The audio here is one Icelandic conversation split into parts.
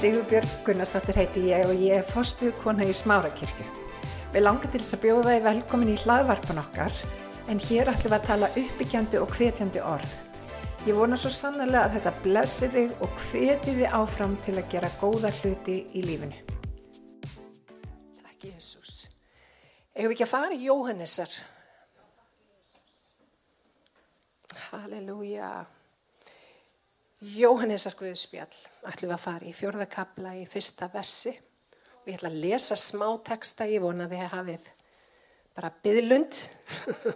Sigurbjörg Gunnarsdóttir heiti ég og ég er fostuðkona í Smárakirkju. Við langar til þess að bjóða þið velkomin í hlaðvarpan okkar en hér ætlum við að tala uppbyggjandi og hvetjandi orð. Ég vona svo sannlega að þetta blessi þig og hveti þið áfram til að gera góða hluti í lífinu. Takk Jésús. Erum við ekki að fara í Jóhannesar? Halleluja. Jóhannesar Guðspjall ætlum við að fara í fjörðakabla í fyrsta versi og ég ætla að lesa smá texta, ég vona því að hafið bara byðlund.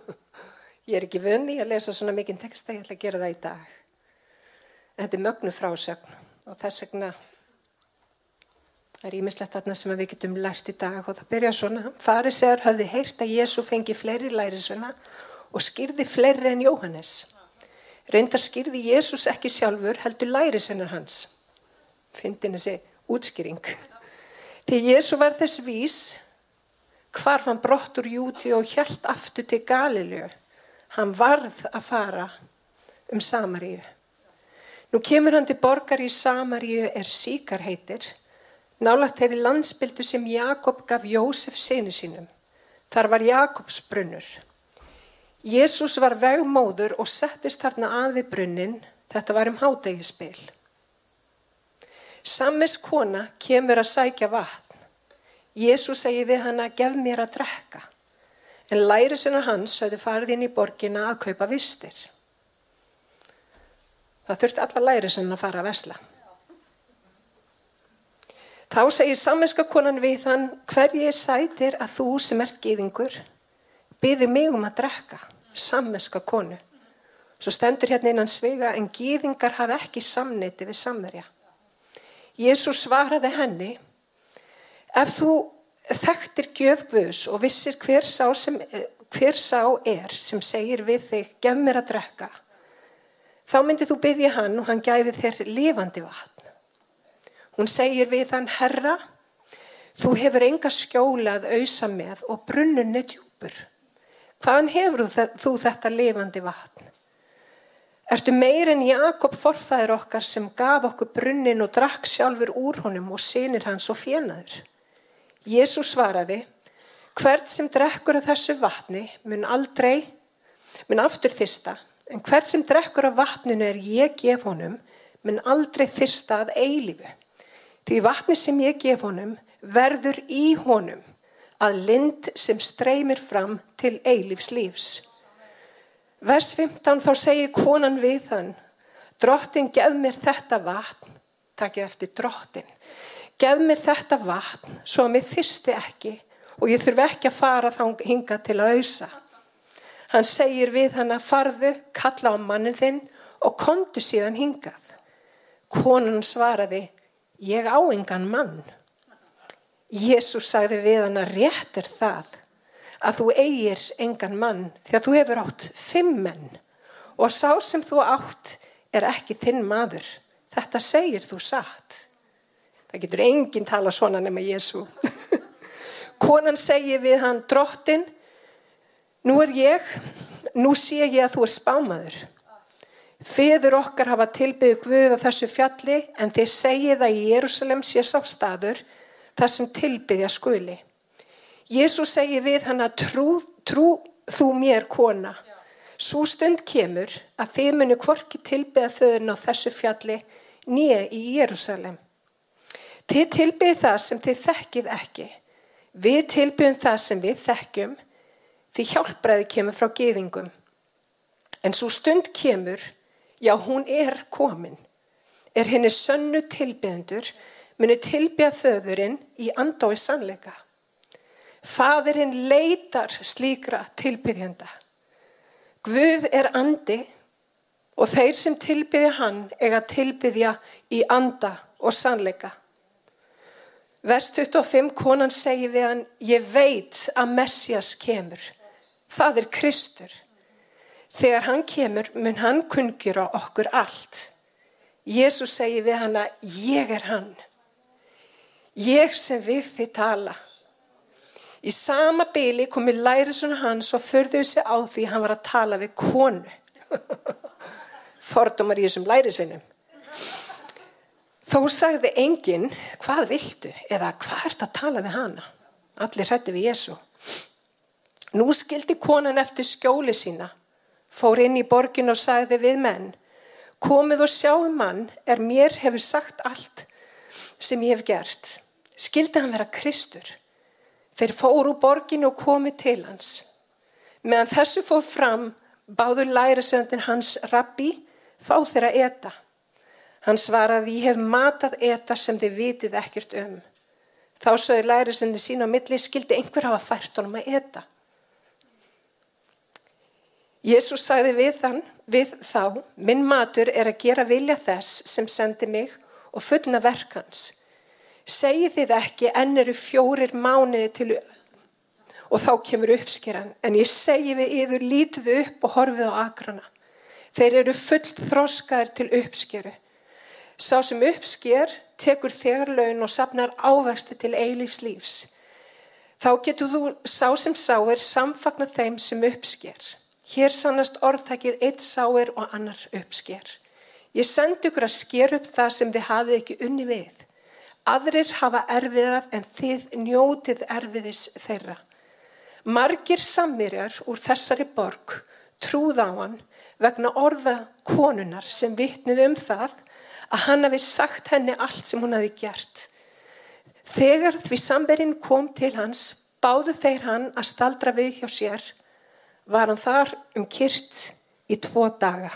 ég er ekki vunni að lesa svona mikinn texta, ég ætla að gera það í dag. Þetta er mögnu frásögn og þess vegna er ímislegt þarna sem við getum lært í dag og það byrja svona. Farisegar hafði heyrt að Jésu fengi fleiri lærisvena og skýrði fleiri en Jóhannes. Reyndar skýrði Jésús ekki sjálfur heldur lærisennar hans. Fyndin þessi útskýring. Þegar Jésú var þess vís, hvarf hann brottur júti og hjælt aftur til Galilju. Hann varð að fara um Samaríu. Nú kemur hann til borgar í Samaríu er síkar heitir. Nálagt þeirri landsbyldu sem Jakob gaf Jósef senu sínum. Þar var Jakobs brunnur. Jésús var vegmóður og settist þarna að við brunnin, þetta var um hádegispil. Sammis kona kemur að sækja vatn. Jésús segi við hana, gef mér að drekka. En lærisuna hans höfðu farið inn í borgina að kaupa vistir. Það þurfti alla lærisuna að fara að vesla. Þá segir samminska konan við hann, hverji sætir að þú sem ert gýðingur, byði mig um að drekka sammeska konu. Svo stendur hérna innan svega en gýðingar hafa ekki samneiti við samverja. Jésús svaraði henni, ef þú þekktir gjöfgvus og vissir hver sá, sem, hver sá er sem segir við þig, gef mér að drekka, þá myndir þú byggja hann og hann gæfi þér lifandi vatn. Hún segir við hann, herra, þú hefur enga skjóla að auðsa með og brunnun er djúpur. Hvaðan hefur þú þetta lifandi vatn? Ertu meir en Jakob forfæður okkar sem gaf okkur brunnin og drakk sjálfur úr honum og sinir hans og fjenaður? Jésús svaraði, hvert sem drekkur af þessu vatni mun aldrei, mun aftur þista, en hvert sem drekkur af vatninu er ég gef honum, mun aldrei þista að eilifu. Því vatni sem ég gef honum verður í honum að lind sem streymir fram til eilífs lífs. Vers 15 þá segir konan við hann, drottin gef mér þetta vatn, takk ég eftir drottin, gef mér þetta vatn svo að mér þyrsti ekki og ég þurf ekki að fara þá hinga til að auðsa. Hann segir við hann að farðu, kalla á mannin þinn og kontu síðan hingað. Konan svaraði, ég á engan mann. Jésús sagði við hann að rétt er það að þú eigir engan mann því að þú hefur átt fimm menn og sá sem þú átt er ekki þinn maður. Þetta segir þú satt. Það getur enginn tala svona nema Jésú. Konan segir við hann drottin, nú er ég, nú sé ég að þú er spámaður. Feður okkar hafa tilbyggðu Guð á þessu fjalli en þeir segið að Jérúsalem sé sá staður þar sem tilbyggja skuli. Jésús segi við hann að trú, trú þú mér kona. Svo stund kemur að þið munu kvorki tilbyggja föðurinn á þessu fjalli nýja í Jérúsalem. Þið tilbyggja það sem þið þekkið ekki. Við tilbyggjum það sem við þekkjum því hjálpræði kemur frá geðingum. En svo stund kemur, já hún er komin, er henni sönnu tilbygjendur muni tilbja föðurinn í andói sannleika. Fadurinn leitar slíkra tilbyðjanda. Guð er andi og þeir sem tilbyðja hann eiga tilbyðja í anda og sannleika. Vers 25 konan segir við hann, ég veit að Messias kemur. Það er Kristur. Þegar hann kemur mun hann kungjur á okkur allt. Jésús segir við hann að ég er hann. Ég sem við þið tala. Í sama byli komi læriðsuna hans og förðuði sig á því hann var að tala við konu. Fordómar í þessum lærisvinnum. Þó sagði enginn, hvað viltu? Eða hvað ert að tala við hana? Allir hrætti við Jésu. Nú skildi konan eftir skjóli sína, fór inn í borgin og sagði við menn, komið og sjáum mann er mér hefur sagt allt sem ég hef gert. Skildi hann vera Kristur. Þeir fóru borgin og komið til hans. Meðan þessu fóð fram, báður lærisöndin hans rabbi, fá þeirra eta. Hann svaraði, ég hef matað eta sem þið vitið ekkert um. Þá sögði lærisöndin sín á milli, skildi einhver hafa fært honum að eta. Jésús sagði við, þann, við þá, minn matur er að gera vilja þess sem sendi mig og fullna verkans. Segji þið ekki enn eru fjórir mánuði til og þá kemur uppskeran. En ég segi við yður, lítið upp og horfið á agrana. Þeir eru fullt þróskaðir til uppskeru. Sá sem uppsker tekur þegar laun og sapnar ávexti til eilífs lífs. Þá getur þú sá sem sá er samfagna þeim sem uppsker. Hér sannast orðtækið eitt sáir og annar uppsker. Ég sendi ykkur að sker upp það sem þið hafið ekki unni við. Aðrir hafa erfiðað en þið njótið erfiðis þeirra. Margir sammirjar úr þessari borg trúð á hann vegna orða konunar sem vittnið um það að hann hafi sagt henni allt sem hún hafi gert. Þegar því samverinn kom til hans báðu þeir hann að staldra við hjá sér var hann þar um kyrt í tvo daga.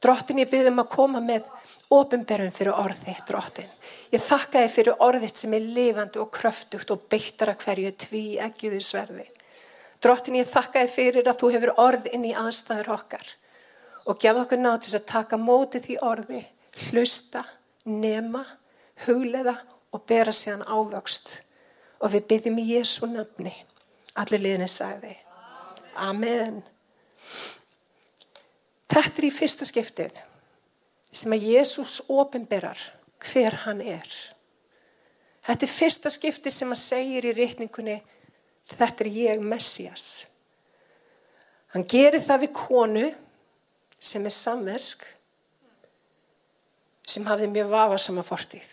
Drottin ég byrðum að koma með ofinberðum fyrir orði, drottin. Ég þakka þið fyrir orðið sem er lifandi og kröftugt og beittar að hverju tví ekkjuðu sverði. Drottin ég þakka þið fyrir að þú hefur orð inn í aðstæður okkar og gefð okkur náttúrs að taka mótið því orði, hlusta, nema, hugleða og bera sér hann ávöxt. Og við byggjum í Jésu nafni. Allir liðinni sagði. Amen. Þetta er í fyrsta skiptið sem að Jésús ofinberar hver hann er. Þetta er fyrsta skiptið sem að segir í rítningunni þetta er ég Messias. Hann gerir það við konu sem er samversk sem hafði mjög vafasama fortíð.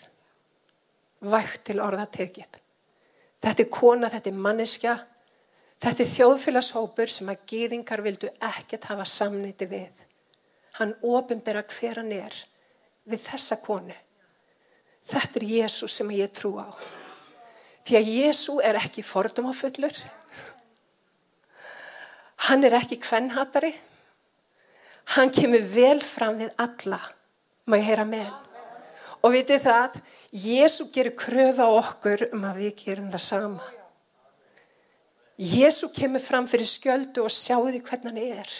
Vægt til orða tekið. Þetta er kona, þetta er manneskja Þetta er þjóðfélagshópur sem að gýðingar vildu ekkert hafa samniti við. Hann ofinbera hver hann er við þessa konu. Þetta er Jésu sem ég trú á. Því að Jésu er ekki fordumafullur. Hann er ekki kvennhatari. Hann kemur vel fram við alla. Má ég heyra með hann? Og vitið það, Jésu gerir kröfa okkur um að við gerum það sama. Jésu kemur fram fyrir skjöldu og sjáu því hvernig hann er.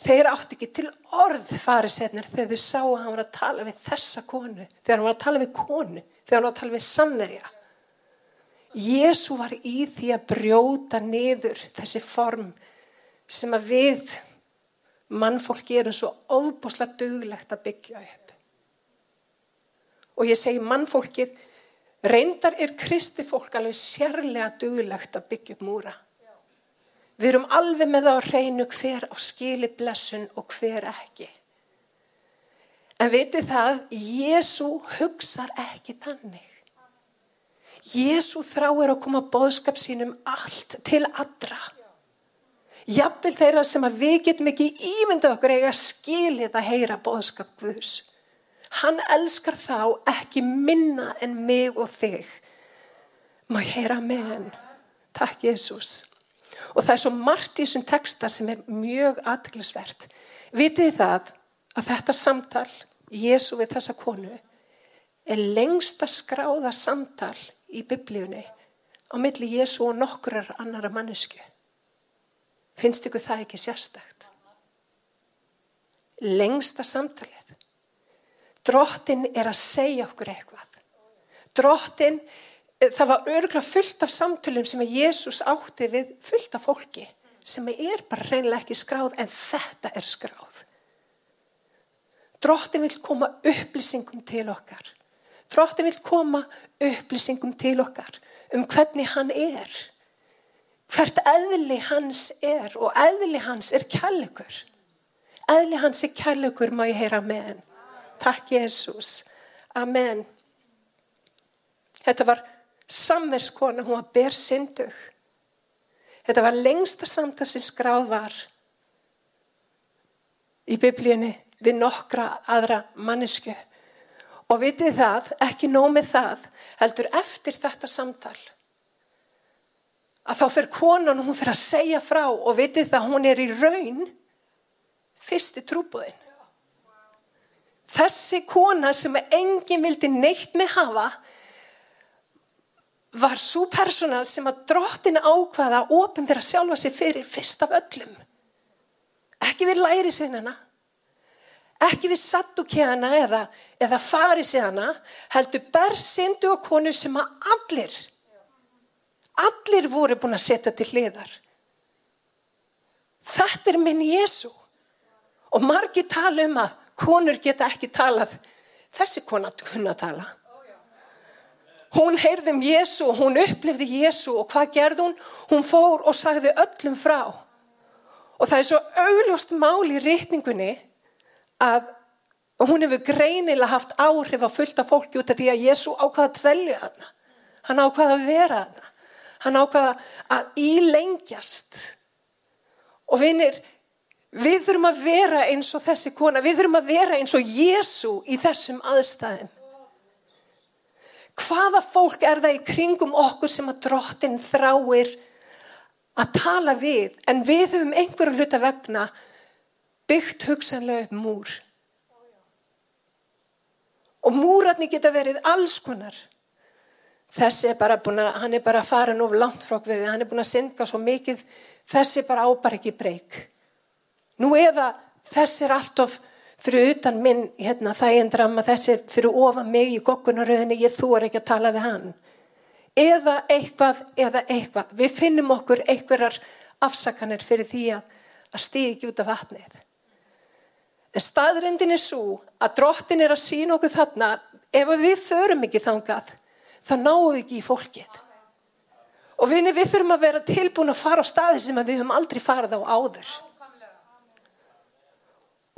Þeir átti ekki til orð farisetnir þegar þau sá að hann var að tala við þessa konu, þegar hann var að tala við konu, þegar hann var að tala við samverja. Jésu var í því að brjóta niður þessi form sem að við mannfólki erum svo ofbúslega duglegt að byggja upp. Og ég segi mannfólkið Reyndar er kristi fólk alveg sérlega duglegt að byggja upp múra. Við erum alveg með það á reynu hver á skili blessun og hver ekki. En veitir það, Jésu hugsar ekki þannig. Jésu þráir að koma bóðskap sínum allt til allra. Jafnvel þeirra sem að við getum ekki ímyndu okkur eiga skilið að heyra bóðskap Guðs. Hann elskar þá ekki minna en mig og þig. Má ég heyra með henn. Takk Jésús. Og það er svo margt í þessum texta sem er mjög aðtæklusvert. Vitið það að þetta samtal, Jésú við þessa konu, er lengsta skráða samtal í biblíunni á milli Jésú og nokkrar annara mannesku. Finnst ykkur það ekki sérstakt? Lengsta samtalið. Drottin er að segja okkur eitthvað. Drottin, eh, það var örgulega fullt af samtölum sem að Jésús átti við fullt af fólki sem er bara reynilega ekki skráð en þetta er skráð. Drottin vil koma upplýsingum til okkar. Drottin vil koma upplýsingum til okkar um hvernig hann er. Hvert eðli hans er og eðli hans er kærleikur. Eðli hans er kærleikur má ég heyra henn. Takk Jésús. Amen. Þetta var samverskona, hún var bersindug. Þetta var lengsta samtal sem skráð var í biblíunni við nokkra aðra mannesku. Og vitið það, ekki nómið það, heldur eftir þetta samtal, að þá fyrir konan hún fyrir að segja frá og vitið það, hún er í raun fyrsti trúbúðin. Þessi kona sem enginn vildi neitt með hafa var svo persóna sem að drottin ákvaða að ofinverða sjálfa sig fyrir fyrst af öllum. Ekki við læri sinna, ekki við sattukjana eða, eða fari sinna, heldur bersindu og konu sem að allir, allir voru búin að setja til hliðar. Þetta er minn Jésu. Og margi tala um að konur geta ekki talað. Þessi kona kunna tala. Hún heyrði um Jésu og hún upplifði Jésu og hvað gerði hún? Hún fór og sagði öllum frá. Og það er svo augljóst mál í rítningunni að hún hefur greinilega haft áhrif á fullta fólki út af því að Jésu ákvaða að tvelja hana. Hann ákvaða að vera hana. Hann ákvaða að ílengjast. Og vinir, við þurfum að vera eins og þessi kona, við þurfum að vera eins og Jésu í þessum aðstæðum. Hvaða fólk er það í kringum okkur sem að drottin þráir að tala við en við höfum einhverju hluta vegna byggt hugsanlega upp múr. Og múratni geta verið alls konar. Þessi er bara búin að, hann er bara fara nú langt frá við, hann er búin að synga svo mikið, þessi bara ábar ekki breyk. Nú eða þessi er allt of fyrir utan minn hérna, þægindram að þessi fyrir ofa mig í goggunaröðinni, ég þú er ekki að tala við hann. Eða eitthvað, eða eitthvað. Við finnum okkur einhverjar afsakanir fyrir því að, að stíði ekki út af vatnið. En staðrindin er svo að drottin er að sína okkur þarna, ef við förum ekki þangað, þá náum við ekki í fólkið. Og vinni, við þurfum að vera tilbúin að fara á staði sem við höfum aldrei farið á áður.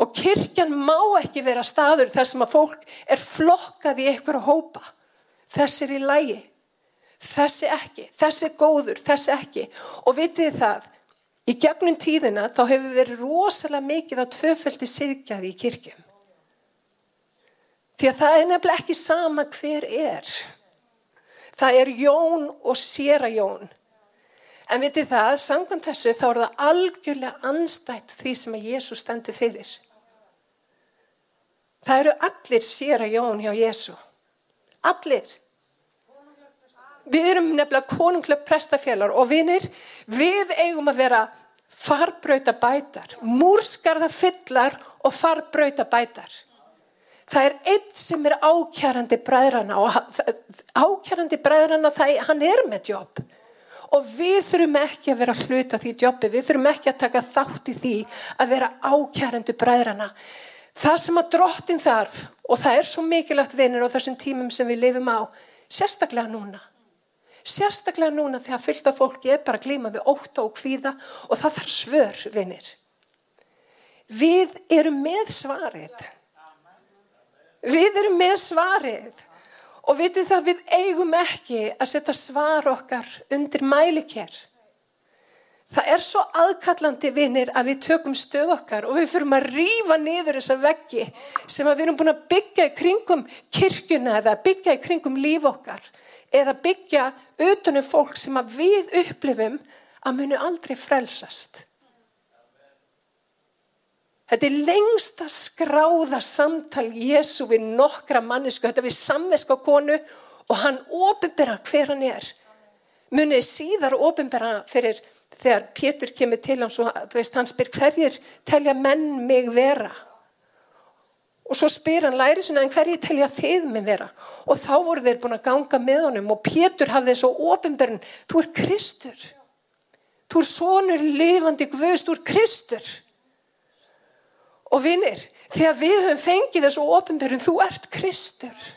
Og kirkjan má ekki vera staður þar sem að fólk er flokkað í einhverja hópa. Þess er í lægi. Þessi ekki. Þessi góður. Þessi ekki. Og vitið það, í gegnum tíðina þá hefur verið rosalega mikið á tvöföldi sirkjaði í kirkjum. Því að það er nefnilega ekki sama hver er. Það er jón og séra jón. En vitið það, samkvæmt þessu þá er það algjörlega anstætt því sem að Jésús stendur fyrir. Það eru allir sér að jón hjá Jésu. Allir. Við erum nefnilega konunglega prestafélag og vinir, við eigum að vera farbröyta bætar, múrskarða fyllar og farbröyta bætar. Það er eitt sem er ákjærandi bræðrana og ákjærandi bræðrana það, hann er með jobb. Og við þurfum ekki að vera hluta því jobbi, við þurfum ekki að taka þátt í því að vera ákjærandi bræðrana. Það sem að drottin þarf og það er svo mikilvægt vinir á þessum tímum sem við lifum á, sérstaklega núna. Sérstaklega núna þegar fylgta fólki er bara að glíma við óta og kvíða og það þarf svör vinir. Við erum með svarið. Við erum með svarið og vitið það við eigum ekki að setja svar okkar undir mælikjær. Það er svo aðkallandi vinnir að við tökum stöð okkar og við fyrum að rýfa niður þessa veggi sem við erum búin að byggja í kringum kirkuna eða byggja í kringum líf okkar eða byggja utanum fólk sem við upplifum að munu aldrei frelsast. Þetta er lengsta skráða samtal Jésu við nokkra mannesku, þetta við samveska konu og hann ofinbera hver hann er. Munið síðar ofinbera fyrir þegar Pétur kemur til hans og veist, hann spyr hverjir telja menn mig vera? Og svo spyr hann læri svona en hverjir telja þið mig vera? Og þá voru þeir búin að ganga með honum og Pétur hafði þessu ofinberðin þú er Kristur. Þú er sonur lifandi guðst þú er Kristur. Og vinnir þegar við höfum fengið þessu ofinberðin þú ert Kristur.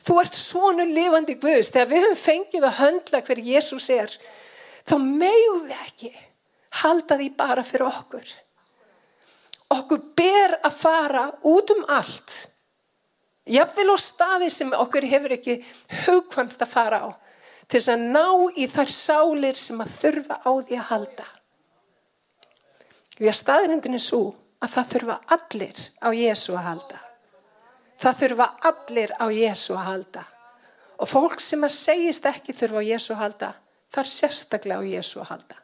Þú ert sonur lifandi guðst þegar við höfum fengið að höndla hver Jésús er þá meðum við ekki halda því bara fyrir okkur. Okkur ber að fara út um allt Jafnvel á staði sem okkur hefur ekki hugkvæmst að fara á til þess að ná í þær sálir sem að þurfa á því að halda. Því að staðrindin er svo að það þurfa allir á Jésu að halda. Það þurfa allir á Jésu að halda. Og fólk sem að segist ekki þurfa á Jésu að halda, þar sérstaklega á Jésu að halda.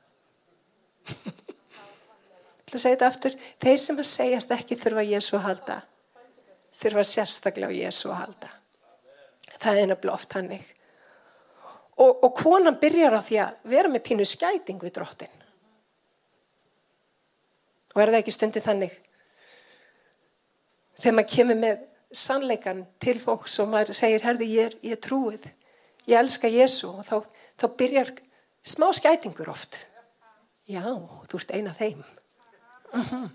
Það segir þetta aftur, þeir sem að segjast ekki þurfa Jésu að halda, þurfa sérstaklega á Jésu að halda. Það er nefnilega oft hannig. Og, og konan byrjar á því að vera með pínu skæting við drottin. Og er það ekki stundið þannig? Þegar maður kemur með sannleikan til fólks og maður segir, herði, ég ég trúið, ég elska Jésu og þá, þá byrjar smá skætingur oft. Já, þú ert eina af þeim. Uh mhm. -huh.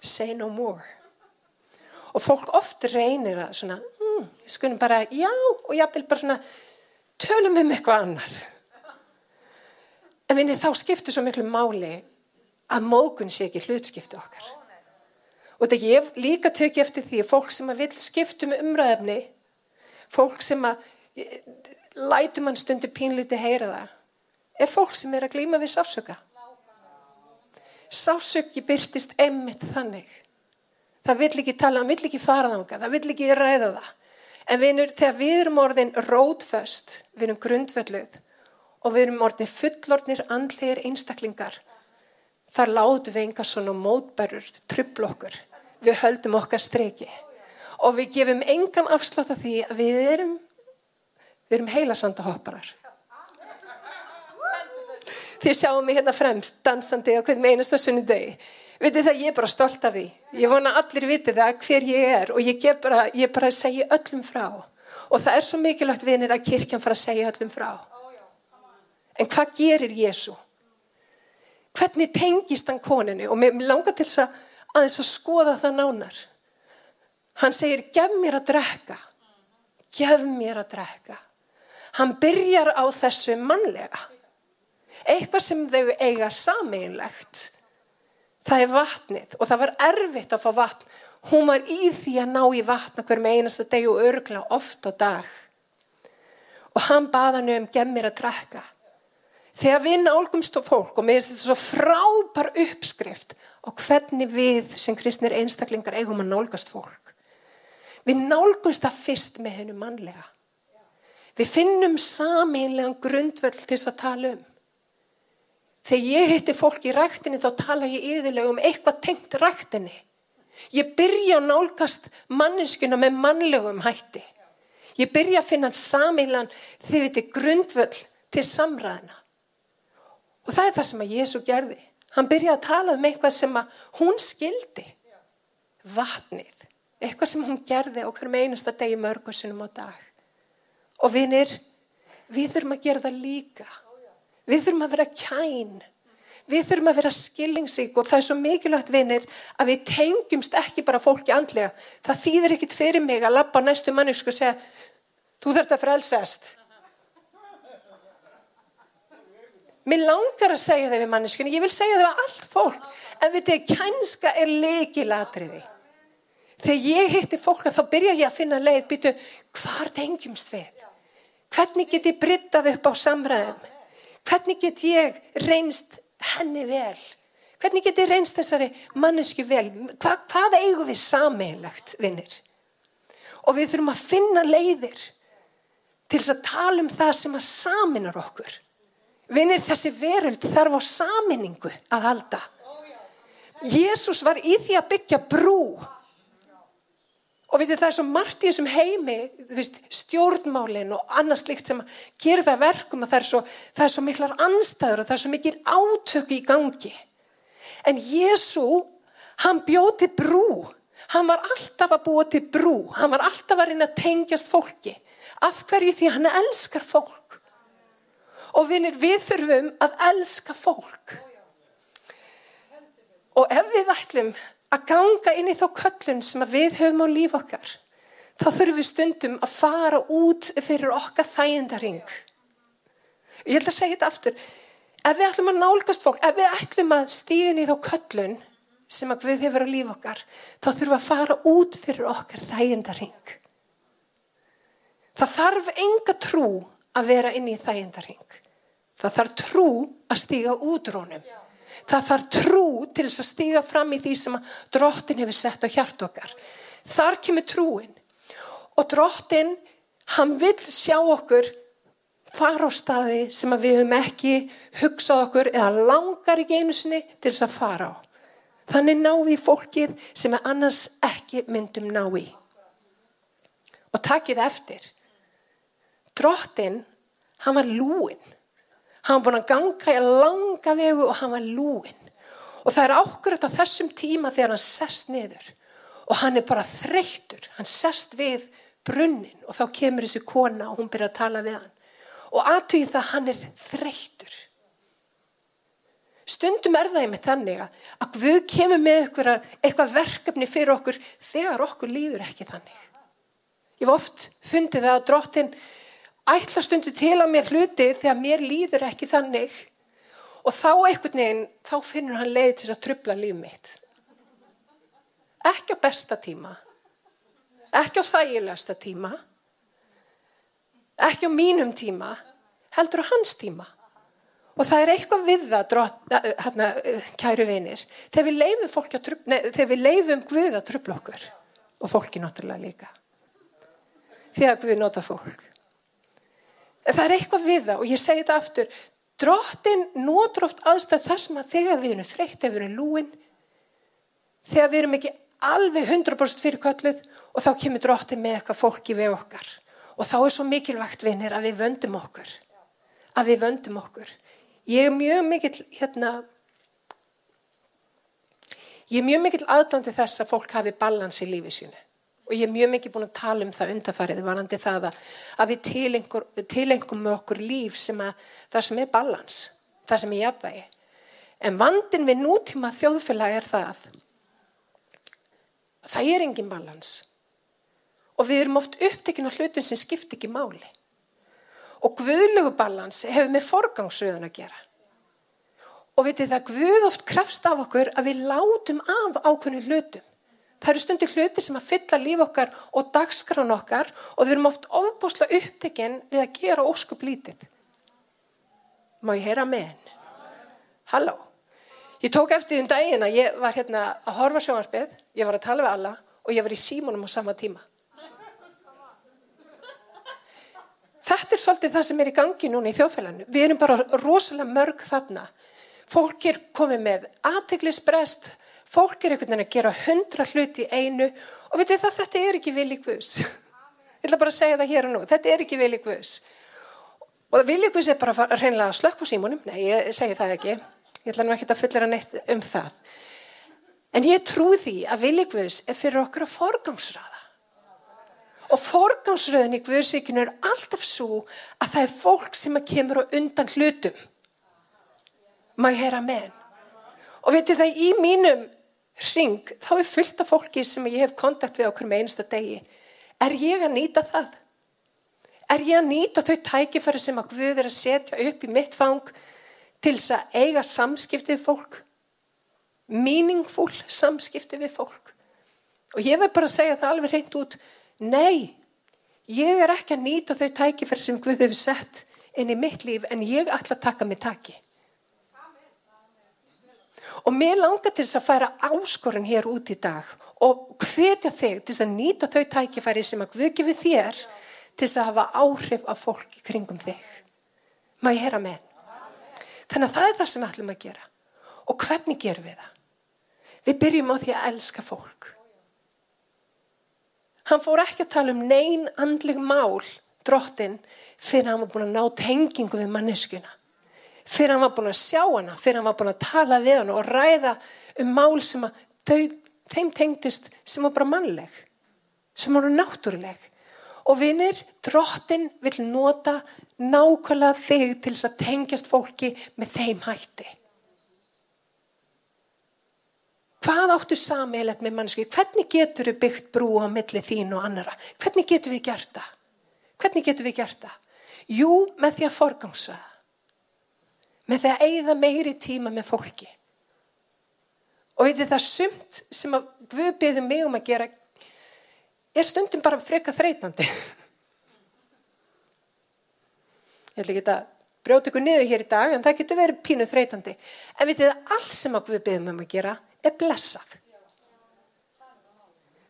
Say no more. Og fólk oft reynir að svona, mm, skunum bara, já, og ég vil bara svona, tölum um eitthvað annað. En vinni, þá skiptur svo miklu máli að mókun sé ekki hlutskiptu okkar. Og þetta ég líka tekið eftir því að fólk sem að vil skiptu með umræðefni, fólk sem að lætu mann stundu pínliti heyra það, er fólk sem er að glýma við sásöka. Sásöki byrtist emmitt þannig. Það vill ekki tala, það vill ekki fara þánga, það vill ekki ræða það. En vinur, þegar við erum orðin rótföst, við erum grundvölduð og við erum orðin fullorðnir andlegir einstaklingar, þar látu við enga svona mótbærur, trubl okkur. Við höldum okkar streki og við gefum engan afslátt af því að við erum, við erum heilasandahopparar. Þið sjáum mig hérna fremst, dansandi á hvern einasta sunnudegi. Vitið það, ég er bara stolt af því. Ég vona allir vitið það hver ég er og ég er bara, ég bara að segja öllum frá. Og það er svo mikilvægt vinir að kirkjan fara að segja öllum frá. En hvað gerir Jésu? Hvernig tengist hann koninu? Og mér langar til þess að aðeins að skoða það nánar. Hann segir, gef mér að drekka. Gef mér að drekka. Hann byrjar á þessu mannlega. Eitthvað sem þau eiga sameinlegt það er vatnið og það var erfitt að fá vatn. Hún var í því að ná í vatn okkur með einasta deg og örgla oft á dag. Og hann baða henni um gemmir að drekka. Þegar við nálgumst á fólk og með þetta svo frábær uppskrift og hvernig við sem kristnir einstaklingar eigum að nálgast fólk. Við nálgumst það fyrst með hennu mannlega við finnum sameinlegan grundvöld til þess að tala um Þegar ég hitti fólk í rættinni þá tala ég yðurlega um eitthvað tengt rættinni. Ég byrja að nálgast manneskuna með mannlegum hætti. Ég byrja að finna samilan þegar þetta er grundvöld til samræðina. Og það er það sem að Jésu gerði. Hann byrja að tala um eitthvað sem hún skildi. Vatnið. Eitthvað sem hún gerði okkur með einasta degi mörgursunum á dag. Og vinir, við þurfum að gera það líka. Við þurfum að vera kæn. Við þurfum að vera skillingsík og það er svo mikilvægt vinir að við tengjumst ekki bara fólki andlega. Það þýðir ekkit fyrir mig að lappa næstu mannesku og segja þú þurft að frelsast. Mér langar að segja það við manneskunni, ég vil segja það við allt fólk, en við tegum kænska er leikilatriði. Þegar ég hitti fólk þá byrja ég að finna leið, býtu, hvar tengjumst við? Hvernig get ég bryttað upp á samræðum? Hvernig get ég reynst henni vel? Hvernig get ég reynst þessari mannesku vel? Hva, hvað eigum við sameilagt, vinnir? Og við þurfum að finna leiðir til þess að tala um það sem að saminar okkur. Vinnir, þessi veröld þarf á saminningu að halda. Jésús var í því að byggja brú Og veitir það er svo margt í þessum heimi, veist, stjórnmálinn og annað slikt sem gerir það verkum að það er, svo, það er svo miklar anstæður og það er svo mikil átöku í gangi. En Jésu, hann bjóti brú. Hann var alltaf að búa til brú. Hann var alltaf að reyna að tengjast fólki. Af hverju því hann elskar fólk. Og vinir, við þurfum að elska fólk. Og ef við ætlum að ganga inn í þá köllun sem við höfum á líf okkar þá þurfum við stundum að fara út fyrir okkar þægindaring ég held að segja þetta aftur ef við ætlum að nálgast fólk ef við ætlum að stíðin í þá köllun sem að Guð hefur á líf okkar, þá þurfum við að fara út fyrir okkar þægindaring. Það þarf enga trú að vera inn í þægindaring. Það þarf trú að stíga út rónum. Það þarf trú til þess að stíga fram í því sem drottin hefur sett á hjart okkar. Þar kemur trúin. Og drottin, hann vil sjá okkur fara á staði sem við höfum ekki hugsað okkur eða langar í geinusinni til þess að fara á. Þannig ná við fólkið sem við annars ekki myndum ná í. Og takkið eftir. Drottin, hann var lúin. Hann var búin að ganga í langa vegu og hann var lúin. Og það er ákveðt á þessum tíma þegar hann sest niður. Og hann er bara þreyttur. Hann sest við brunnin og þá kemur þessi kona og hún byrjar að tala við hann og aðtögi það hann er þreytur. Stundum er það einmitt þannig að við kemum með eitthvað, eitthvað verkefni fyrir okkur þegar okkur líður ekki þannig. Ég hef oft fundið það að drottin ætla stundu til að mér hluti þegar mér líður ekki þannig og þá einhvern veginn, þá finnur hann leið til að trubla líf mitt. Ekki á besta tíma, ekki á þægilegasta tíma, ekki á mínum tíma, heldur á hans tíma. Og það er eitthvað við það, drott, hérna, kæru vinir, þegar við leifum, trubla, nei, þegar við leifum Guð að trubla okkur og fólki náttúrulega líka. Þegar Guð nota fólk. Það er eitthvað við það og ég segi þetta aftur, drottin notur oft aðstæð þar sem að þegar við erum þreytt, þegar við erum lúin, þegar við erum ekki alveg 100% fyrir kölluð og þá kemur drottin með eitthvað fólki við okkar. Og þá er svo mikilvægt vinnir að við vöndum okkur. Að við vöndum okkur. Ég er mjög mikil, hérna, ég er mjög mikil aðdandi þess að fólk hafi balans í lífi sínu. Og ég er mjög mikil búin að tala um það undarfarið, varandi það að, að við tilengum með okkur líf sem að það sem er balans, það sem er jafnvægi. En vandin við nútíma þjóðfélag er það, það er engin balans og við erum oft upptekinn á hlutum sem skipt ekki máli. Og guðlugubalans hefur með forgangsröðun að gera. Og veitir það, guð oft krefst af okkur að við látum af ákveðinu hlutum. Það eru stundir hlutir sem að fylla líf okkar og dagskran okkar og við erum oft ofbúsla upptekinn við að gera óskup lítið. Má ég heyra með henn? Halló. Ég tók eftir því um daginn að ég var hérna að horfa sjónarpið, ég var að tala við alla og ég var í símónum á sama tíma. Þetta er svolítið það sem er í gangi núna í þjóðfélaginu. Við erum bara rosalega mörg þarna. Fólk er komið með aðteglisbrest, fólk er einhvern veginn að gera hundra hluti í einu og veitir það, þetta er ekki vilji Guðs. Ég ætla bara að segja það hér og nú, þetta er ekki vilji Guðs. Og vilji Guðs er bara að reynilega slökk á símunum, nei, ég segi það ekki. Ég ætla nú ekki að fullera neitt um það. En ég trú því að vilji Guðs er fyrir okkur að forgangsraða. Og forgámsröðin í Guðsíkinu er alltaf svo að það er fólk sem kemur á undan hlutum. Má ég heyra með? Og veitir það, í mínum ring, þá er fullt af fólki sem ég hef kontakt við okkur með einsta degi. Er ég að nýta það? Er ég að nýta þau tækifæri sem að Guð er að setja upp í mitt fang til þess að eiga samskipti við fólk? Meaningful samskipti við fólk. Og ég vil bara segja það alveg hreint út, Nei, ég er ekki að nýta þau tækifær sem Guð hefur sett inn í mitt líf en ég ætla að taka mig taki. Og mér langar til þess að færa áskorun hér út í dag og hvetja þig til þess að nýta þau tækifæri sem að Guð gefur þér til þess að hafa áhrif af fólki kringum þig. Má ég heyra með? Þannig að það er það sem við ætlum að gera. Og hvernig gerum við það? Við byrjum á því að elska fólk. Hann fór ekki að tala um neyn andleg mál, drottin, fyrir hann var búin að ná tengingu við manneskuna. Fyrir hann var búin að sjá hana, fyrir hann var búin að tala við hana og ræða um mál sem að þau, þeim tengdist sem var bara mannleg, sem voru náttúruleg. Og vinnir, drottin vil nota nákvæmlega þig til þess að tengjast fólki með þeim hætti. Hvað áttu sameilet með mannsku? Hvernig getur við byggt brú á milli þín og annara? Hvernig getur við gert það? Hvernig getur við gert það? Jú, með því að forgangsraða. Með því að eigða meiri tíma með fólki. Og veitir það sumt sem að Guð byggðum mig um að gera er stundum bara freka þreytandi. Ég ætla ekki að brjóta ykkur niður hér í dag en það getur verið pínu þreytandi. En veitir það allt sem að Guð byggðum um að gera er blessað.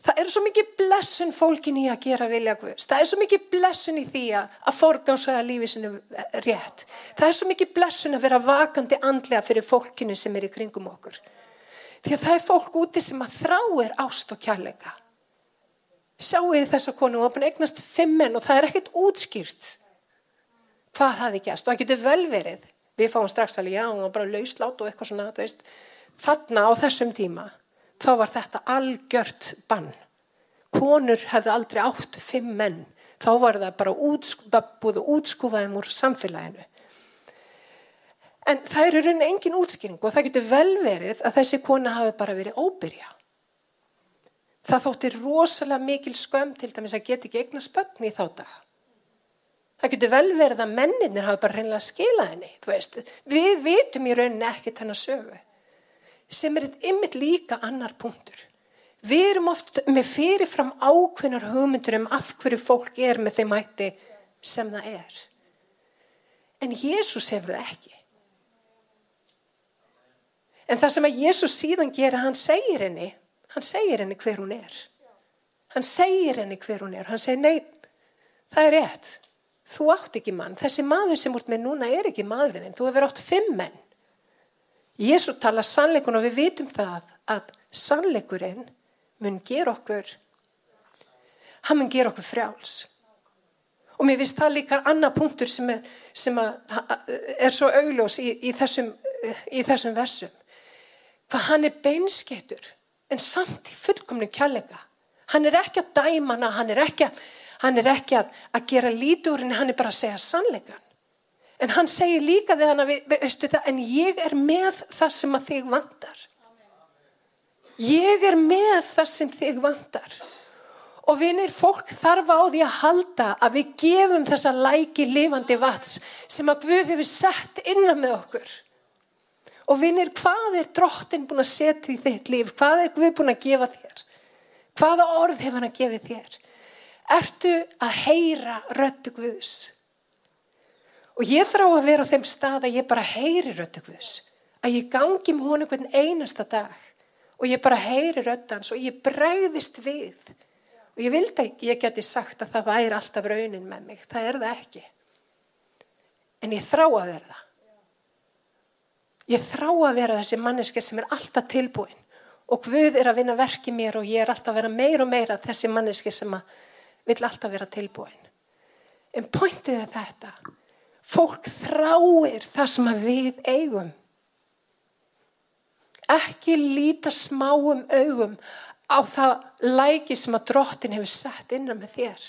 Það er svo mikið blessun fólkin í að gera vilja Guðs. Það er svo mikið blessun í því að, að forgámsvæða lífi sinu rétt. Það er svo mikið blessun að vera vakandi andlega fyrir fólkinu sem er í kringum okkur. Því að það er fólk úti sem að þráir ást og kjærleika. Sjáu þið þessa konu og hann eignast fimm menn og það er ekkert útskýrt hvað það er gæst. Og það getur vel verið. Við fáum strax alveg já, var bara lauslátt og eitthvað svona, veist, þarna á þessum tíma þá var þetta algjört bann. Konur hefði aldrei átt fimm menn. Þá var það bara búið að útskúfa þeim úr samfélaginu. En það er í rauninni engin útskýring og það getur vel verið að þessi kona hafi bara verið óbyrja. Það þótti rosalega mikil skömm til dæmis að geta ekki eigna spötni í þá dag. Það getur vel verið að menninir hafi bara reynilega skilað henni. Við vitum í rauninni ekkert hennar sögu sem er ymmit líka annar punktur. Við erum oft með fyrirfram ákveðnar hugmyndur um af hverju fólk er með þeim hætti sem það er. En Jésús hefur það ekki. En það sem að Jésús síðan gera, hann segir henni, hann segir henni hver hún er. Hann segir henni hver hún er. Hann segir, nei, það er rétt. Þú átt ekki mann. Þessi maður sem úr með núna er ekki maðurinn. Þú hefur átt fimm menn. Jésu tala sannleikun og við vitum það að sannleikurinn mun gera okkur, hann mun gera okkur frjáls. Og mér finnst það líka annar punktur sem er, sem er svo augljós í, í, þessum, þessum versum. Hvað hann er beinskettur en samt í fullkomnu kjallega. Hann er ekki að dæma hana, hann er ekki, hann er ekki að, að gera líturinn, hann er bara að segja sannleikan. En hann segir líka við hann að, veistu það, en ég er með það sem að þig vandar. Ég er með það sem þig vandar. Og vinir, fólk þarf á því að halda að við gefum þessa læki lifandi vats sem að Guð hefur sett innan með okkur. Og vinir, hvað er drottin búin að setja í þitt líf? Hvað er Guð búin að gefa þér? Hvaða orð hefur hann að gefa þér? Ertu að heyra röttu Guðs? Og ég þrá að vera á þeim stað að ég bara heyri röttu Guðs. Að ég gangi með honum hvern einasta dag. Og ég bara heyri röttans og ég bregðist við. Og ég vildi að ég geti sagt að það væri alltaf raunin með mig. Það er það ekki. En ég þrá að vera það. Ég þrá að vera þessi manneski sem er alltaf tilbúin. Og Guð er að vinna verki mér og ég er alltaf að vera meir og meira þessi manneski sem vil alltaf vera tilbúin. En pointið er þetta. Fólk þráir það sem við eigum. Ekki líta smáum augum á það læki sem að drottin hefur sett innan með þér.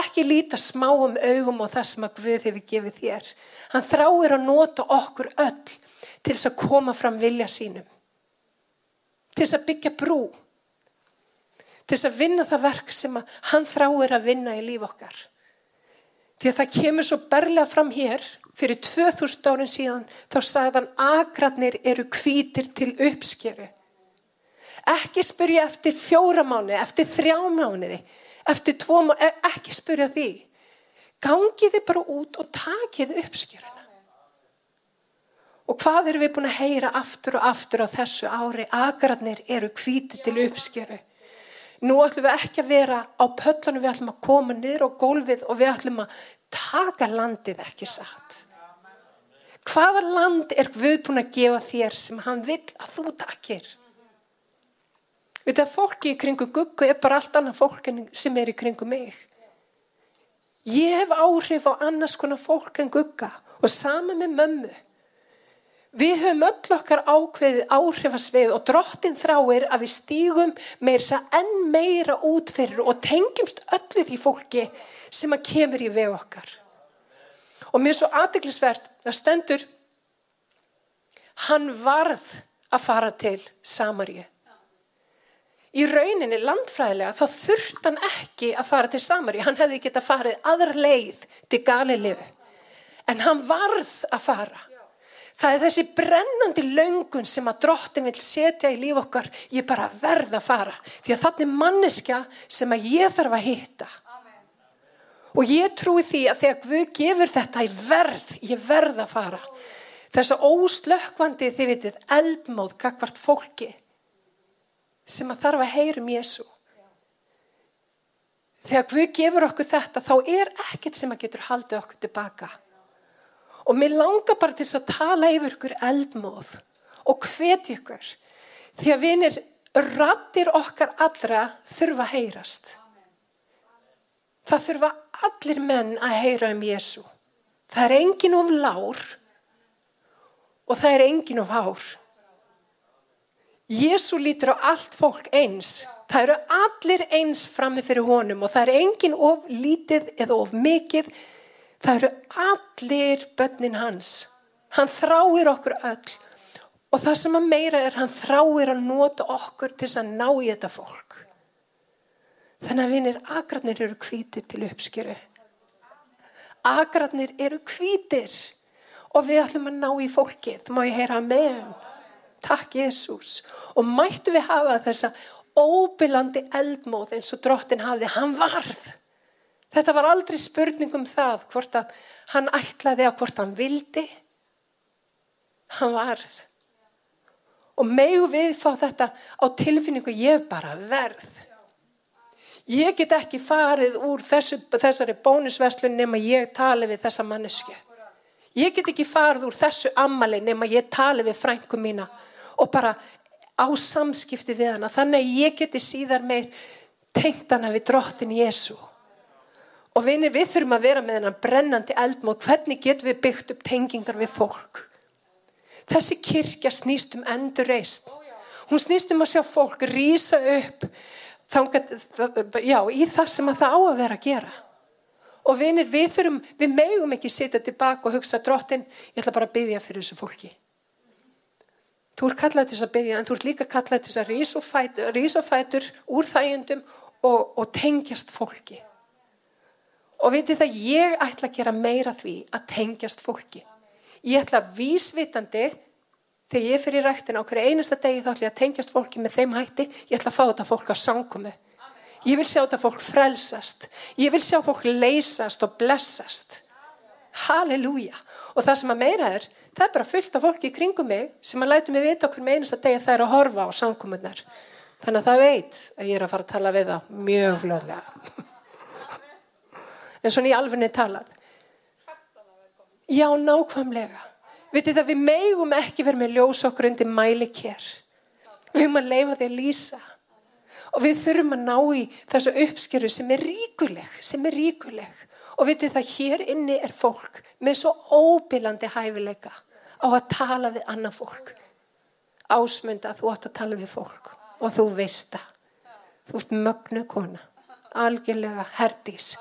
Ekki líta smáum augum á það sem að Guð hefur gefið þér. Hann þráir að nota okkur öll til þess að koma fram vilja sínum. Til þess að byggja brú. Til þess að vinna það verk sem hann þráir að vinna í líf okkar. Því að það kemur svo berlega fram hér, fyrir 2000 árin síðan, þá sagðan agratnir eru kvítir til uppskeru. Ekki spyrja eftir fjóra mánuði, eftir þrjá mánuði, eftir tvo mánuði, e, ekki spyrja því. Gangiði bara út og takiði uppskeruna. Og hvað eru við búin að heyra aftur og aftur á þessu ári? Agratnir eru kvítir til uppskeru. Nú ætlum við ekki að vera á pöllunum, við ætlum að koma niður á gólfið og við ætlum að taka landið ekki satt. Hvaða land er Guð búin að gefa þér sem hann vil að þú takir? Við það fólki í kringu guggu er bara allt annað fólk sem er í kringu mig. Ég hef áhrif á annars konar fólk en gugga og sama með mömmu. Við höfum öll okkar ákveðið áhrifasveið og drottin þráir að við stígum meir þess að enn meira út fyrir og tengjumst öllu því fólki sem að kemur í veg okkar. Og mér er svo aðdeglisvert að stendur, hann varð að fara til Samaríu. Í rauninni landfræðilega þá þurft hann ekki að fara til Samaríu. Hann hefði geta farið aðra leið til Galilegu. En hann varð að fara. Það er þessi brennandi löngun sem að drottin vil setja í líf okkar. Ég bara verð að fara. Því að þannig manneska sem að ég þarf að hitta. Amen. Og ég trúi því að þegar Guð gefur þetta í verð, ég verð að fara. Þess að óslökkvandi þið vitið eldmóð kakvart fólki sem að þarf að heyrum Jésu. Þegar Guð gefur okkur þetta þá er ekkert sem að getur haldið okkur tilbaka. Og mér langar bara til þess að tala yfir ykkur eldmóð og hvetja ykkur. Því að vinir, rattir okkar allra þurfa að heyrast. Það þurfa allir menn að heyra um Jésu. Það er engin of lár og það er engin of hár. Jésu lítur á allt fólk eins. Það eru allir eins frammi fyrir honum og það er engin of lítið eða of mikið Það eru allir börnin hans. Hann þráir okkur öll. Og það sem að meira er, hann þráir að nota okkur til að ná í þetta fólk. Þannig að vinir, agratnir eru kvítir til uppskjöru. Agratnir eru kvítir. Og við ætlum að ná í fólkið. Má ég heyra með? Takk Jésús. Og mættu við hafa þessa óbylandi eldmóð eins og drottin hafði. Hann varð. Þetta var aldrei spurning um það hvort að hann ætlaði að hvort hann vildi. Hann varð. Og megu við fá þetta á tilfinningu ég bara verð. Ég get ekki farið úr þessu, þessari bónusveslun nema ég tali við þessa mannesku. Ég get ekki farið úr þessu ammali nema ég tali við frængu mína og bara á samskipti við hana. Þannig að ég geti síðar meir tengt hana við drottin Jésu. Og vinir, við þurfum að vera með hennan brennandi eldmóð. Hvernig getum við byggt upp tengingar við fólk? Þessi kirkja snýst um endur reist. Hún snýst um að sjá fólk rýsa upp þangað, já, í það sem það á að vera að gera. Og vinir, við þurfum, við megum ekki sitja tilbaka og hugsa drottin, ég ætla bara að byggja fyrir þessu fólki. Þú ert kallað til þess að byggja, en þú ert líka kallað til þess að rýsa fætur úr þægundum og, og tengjast fólki. Og veitir það, ég ætla að gera meira því að tengjast fólki. Ég ætla vísvitandi, þegar ég fyrir rættin á hverju einasta degi þá ætla ég að tengjast fólki með þeim hætti, ég ætla að fá þetta fólk á sangumu. Ég vil sjá þetta fólk frelsast. Ég vil sjá fólk leysast og blessast. Halleluja. Og það sem að meira er, það er bara fullt af fólki í kringum mig sem að lætu mig vita okkur með einasta degi að það er að horfa á sangumunar. Þannig að það veit að ég er að fara að tala við það mjög flöðlega en svona í alfunni talað. Já, nákvæmlega. Það, við meigum ekki verið með ljós okkur undir mæli kér. Við höfum að leifa því að lýsa. Og við þurfum að ná í þessu uppskeru sem er ríkuleg, sem er ríkuleg. Og vitið það, hér inni er fólk með svo óbylandi hæfileika á að tala við annað fólk. Ásmunda að þú átt að tala við fólk og þú veist það. Þú ert mögnu kona, algjörlega herdís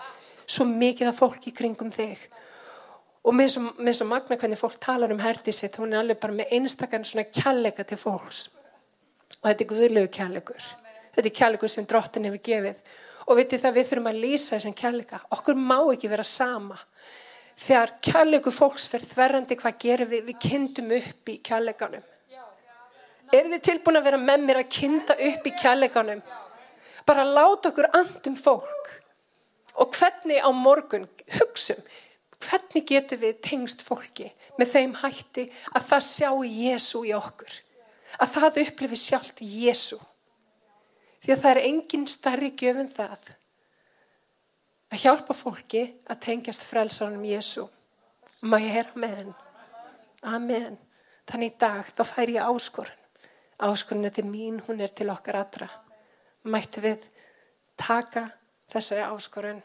svo mikið af fólki kringum þig. Og með svo magna hvernig fólk talar um herdi sitt, hún er alveg bara með einstakann svona kjallega til fólks. Og þetta er guðlegu kjallegur þetta er kjallegur sem drottin hefur gefið. Og vitið það við þurfum að lýsa þessum kjallega okkur má ekki vera sama. Þegar kjallegu fólks fyrir þverrandi hvað gerum við, við kynntum upp í kjalleganum er þið tilbúin að vera með mér að kynna upp í kjalleganum bara láta okkur andum fólk Og hvernig á morgun hugsum, hvernig getur við tengst fólki með þeim hætti að það sjá Jésu í okkur. Að það upplifi sjálft Jésu. Því að það er engin starri gjöfun það að hjálpa fólki að tengjast frelsanum Jésu. Má ég heyra með henn? Amen. Þannig í dag þá fær ég áskorun. Áskorun er til mín, hún er til okkar allra. Mættu við taka þessari áskorun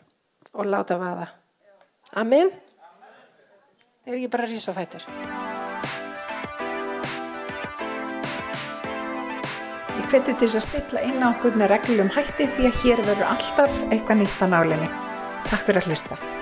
og láta vaða. Amen. Ef ekki bara rísa fætur. Ég hveti til þess að stilla inn á okkur með reglum hætti því að hér verður alltaf eitthvað nýtt á nálinni. Takk fyrir að hlusta.